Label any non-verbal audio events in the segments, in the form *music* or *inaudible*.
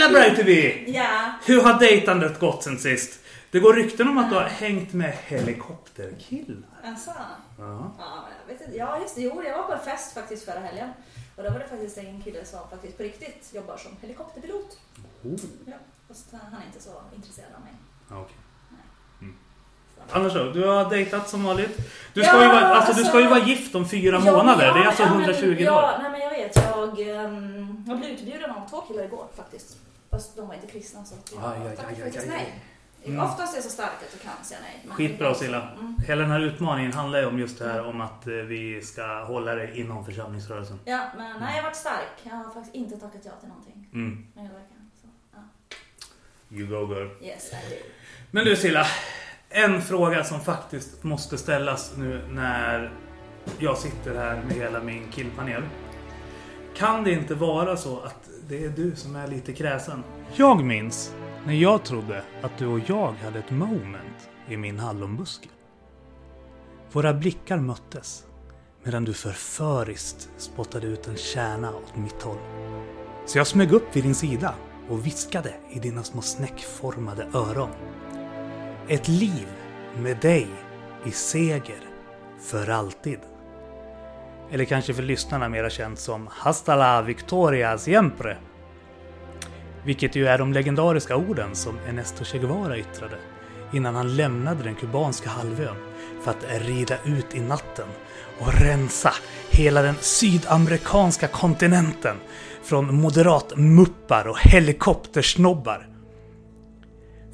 Silla Bright TV! Ja. Hur har dejtandet gått sen sist? Det går rykten om att du har hängt med helikopterkillar. Alltså. Ja. Ja, jag vet inte. Ja, just det. Jo, jag var på en fest faktiskt förra helgen. Och då var det faktiskt en kille som faktiskt på riktigt jobbar som helikopterpilot. Oh. Ja, fast han är inte så intresserad av mig. Okej. Nej. Mm. Annars då? Du har dejtat som vanligt. Du ska, Ja, ju, vara, alltså, du alltså- ska ju vara gift om fyra Ja, månader. ja, det är alltså ja, men- 120 ja, dagar. nej men jag vet. Jag, um, jag blev utbjuden av två killar igår faktiskt. Fast de var inte kristna så att jag Aj, aj, tackade aj, faktiskt aj, aj. nej. Mm. Oftast är jag så stark att jag kan säga nej. men Skitbra Silla. Mm. Hela den här utmaningen handlar ju om just det här om att eh, vi ska hålla det inom församlingsrörelsen. Ja, men nej, jag har varit stark. Jag har faktiskt inte tackat ja till någonting. Mm. Men jag verkar. Så, ja. You go girl. Yes, I do. Men du Silla. En fråga som faktiskt måste ställas nu när jag sitter här med hela min killpanel. Kan det inte vara så att det är du som är lite kräsen? Jag minns när jag trodde att du och jag hade ett moment i min hallonbuske. Våra blickar möttes medan du förföriskt spottade ut en kärna åt mitt håll. Så jag smög upp vid din sida och viskade i dina små snäckformade öron. Ett liv med dig i seger för alltid. Eller kanske för lyssnarna mera känt som Hasta la Victoria siempre. Vilket ju är de legendariska orden som Ernesto Che Guevara yttrade innan han lämnade den kubanska halvön för att rida ut i natten och rensa hela den sydamerikanska kontinenten från moderatmuppar och helikoptersnobbar.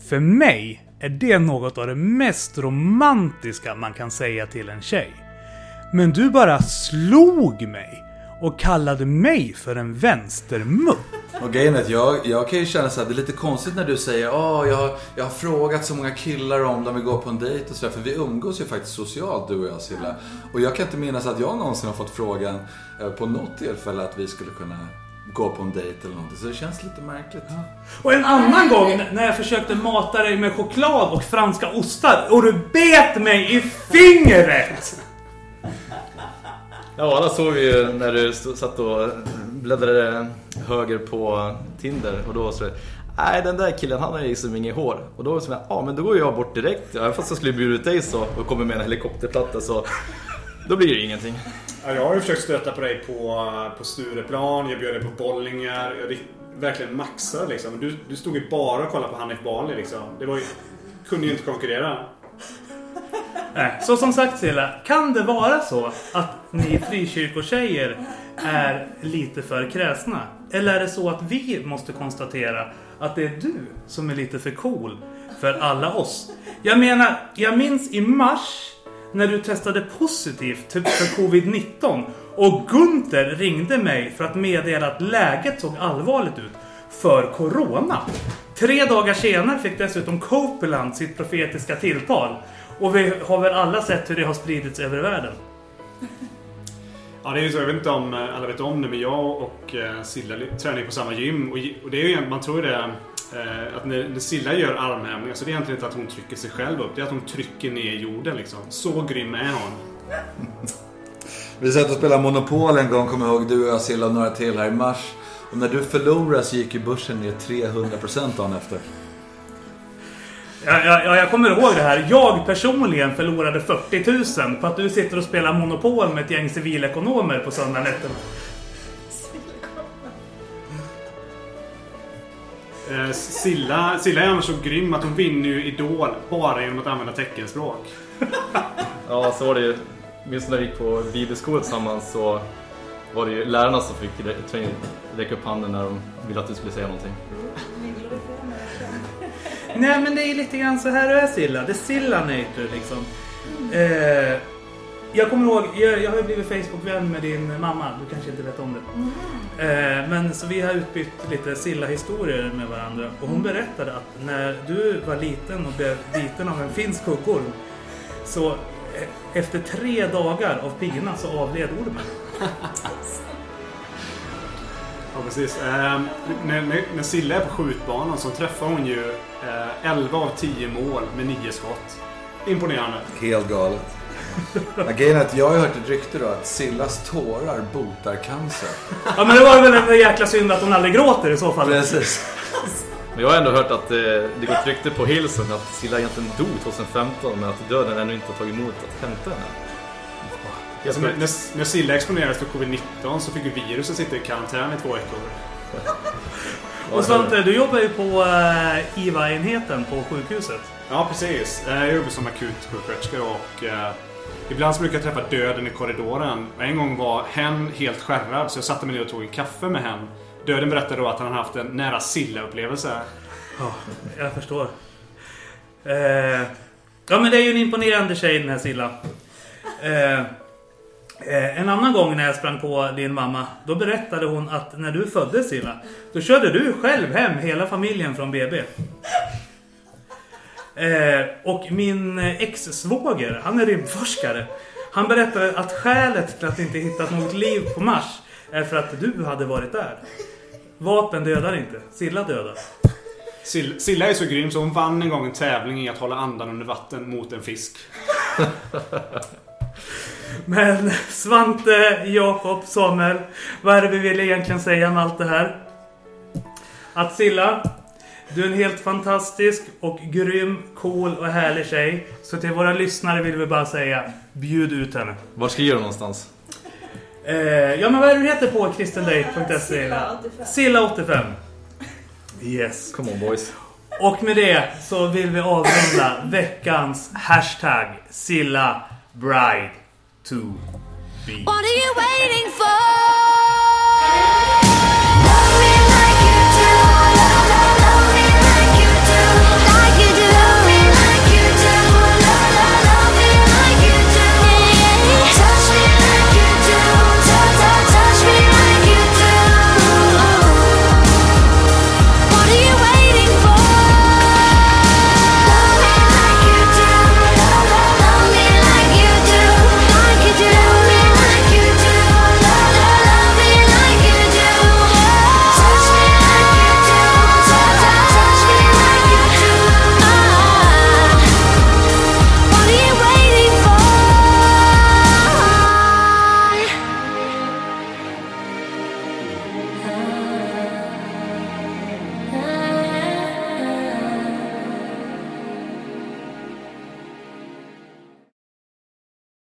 För mig är det något av det mest romantiska man kan säga till en tjej. Men du bara slog mig och kallade mig för en vänstermupp. Och grejen är att jag, jag kan ju känna så här, det är lite konstigt när du säger Åh, jag, har- jag har frågat så många killar om de vill gå på en dejt och sådär. För vi umgås ju faktiskt socialt du och jag Silla. Och jag kan inte minnas att jag någonsin har fått frågan eh, på något tillfälle att vi skulle kunna gå på en dejt eller någonting. Så det känns lite märkligt. Och en annan gång när jag försökte mata dig med choklad och franska ostar och du bet mig i fingret! Ja, alla såg vi ju när du satt och bläddrade höger på Tinder och då så du Nej, den där killen han har ju liksom inget hår. Och då var jag ja men då går jag bort direkt. Även fast jag skulle bjuda ut dig så och kommer med en helikopterplatta så då blir det ju ingenting. Ja, jag har ju försökt stöta på dig på, på Stureplan, jag bjöd dig på bollingar. Jag verkligen maxade liksom. Du, du stod ju bara och kollade på Hanif Bali liksom. Det var ju, kunde ju inte konkurrera. Nej, så som sagt Silla, kan det vara så att ni frikyrkotjejer är lite för kräsna? Eller är det så att vi måste konstatera att det är du som är lite för cool för alla oss? Jag menar, jag minns i mars när du testade positivt typ för covid-19 och Gunther ringde mig för att meddela att läget såg allvarligt ut för corona. Tre dagar senare fick dessutom Copeland sitt profetiska tilltal. Och vi har väl alla sett hur det har spridits över världen. Ja, det är ju så. Jag vet inte om eh, alla vet om det, men jag och eh, Silla tränar ju på samma gym. Och, det är ju, man tror det, eh, att när, när Silla gör armhävningar så det är egentligen inte att hon trycker sig själv upp. Det är att hon trycker ner jorden liksom. Så grym är hon. *laughs* Vi satt och spelade Monopol en gång, kommer jag ihåg, du och jag Silla och några till här i mars. Och när du förlorade så gick ju börsen ner 300% dagen efter. Ja, ja, ja, jag kommer ihåg det här. Jag personligen förlorade 40 000 på att du sitter och spelar Monopol med ett gäng civilekonomer på söndagnätterna. Eh, Silla, Silla är annars så grym att hon vinner ju Idol bara genom att använda teckenspråk. *laughs* Ja, så var det ju. Minns när vi gick på bibelskola tillsammans så var det ju lärarna som fick rä- räcka upp handen när de ville att du skulle säga någonting. Nej men det är lite grann så här är Silla. Det är Silla-nature liksom. Eh, jag kommer ihåg, jag, jag har ju blivit Facebook-vän med din mamma. Du kanske inte vet om det. Eh, men så vi har utbytt lite Silla-historier med varandra. Och hon berättade att när du var liten och blev biten av en finsk huggorm. Så eh, efter tre dagar av pina så avled ormen. *laughs* Precis. Eh, när, när, när Silla är på skjutbanan så träffar hon ju eh, 11 av 10 mål med 9 skott. Imponerande. Helt galet. Grejen är att jag har hört ett rykte då att Sillas tårar botar cancer. Ja men det var väl en jäkla synd att hon aldrig gråter i så fall. Precis. Men jag har ändå hört att eh, det går ett rykte på Hillsong att Silla egentligen dog 2015 men att döden ännu inte har tagit emot att hämta henne. Alltså, när, när, när Silla exponerades för covid-19 så fick ju viruset sitta i karantän i två veckor. *laughs* Och Svante, du jobbar ju på uh, IVA-enheten på sjukhuset. Ja, precis. Eh, Jag jobbar som akutsjuksköterska och eh, ibland så brukar jag träffa döden i korridoren. En gång var hen helt skärrad så jag satte mig ner och tog en kaffe med hen. Döden berättade då att han haft en nära Silla-upplevelse. Ja, jag förstår. Eh, ja, men det är ju en imponerande tjej den här Silla. Eh, eh, en annan gång när jag sprang på din mamma, då berättade hon att när du föddes Silla, då körde du själv hem hela familjen från BB. Eh, och min ex-svåger, han är rymdforskare. Han berättade att skälet till att inte hittat något liv på Mars är för att du hade varit där. Vapen dödar inte, Silla dödar. Sill- Silla är så grym så hon vann en gång en tävling i att hålla andan under vatten mot en fisk. *laughs* Men Svante, Jakob, Samuel, vad är det vi vill egentligen säga med allt det här? Att Silla, du är en helt fantastisk och grym, cool och härlig tjej. Så till våra lyssnare vill vi bara säga, bjud ut henne. Var skriver du någonstans? Eh, ja men vad är det du heter på kristendate.se? Silla85. Silla85. Yes. Come on boys. Och med det så vill vi avrunda veckans hashtag Silla Bride to be. What are you waiting for?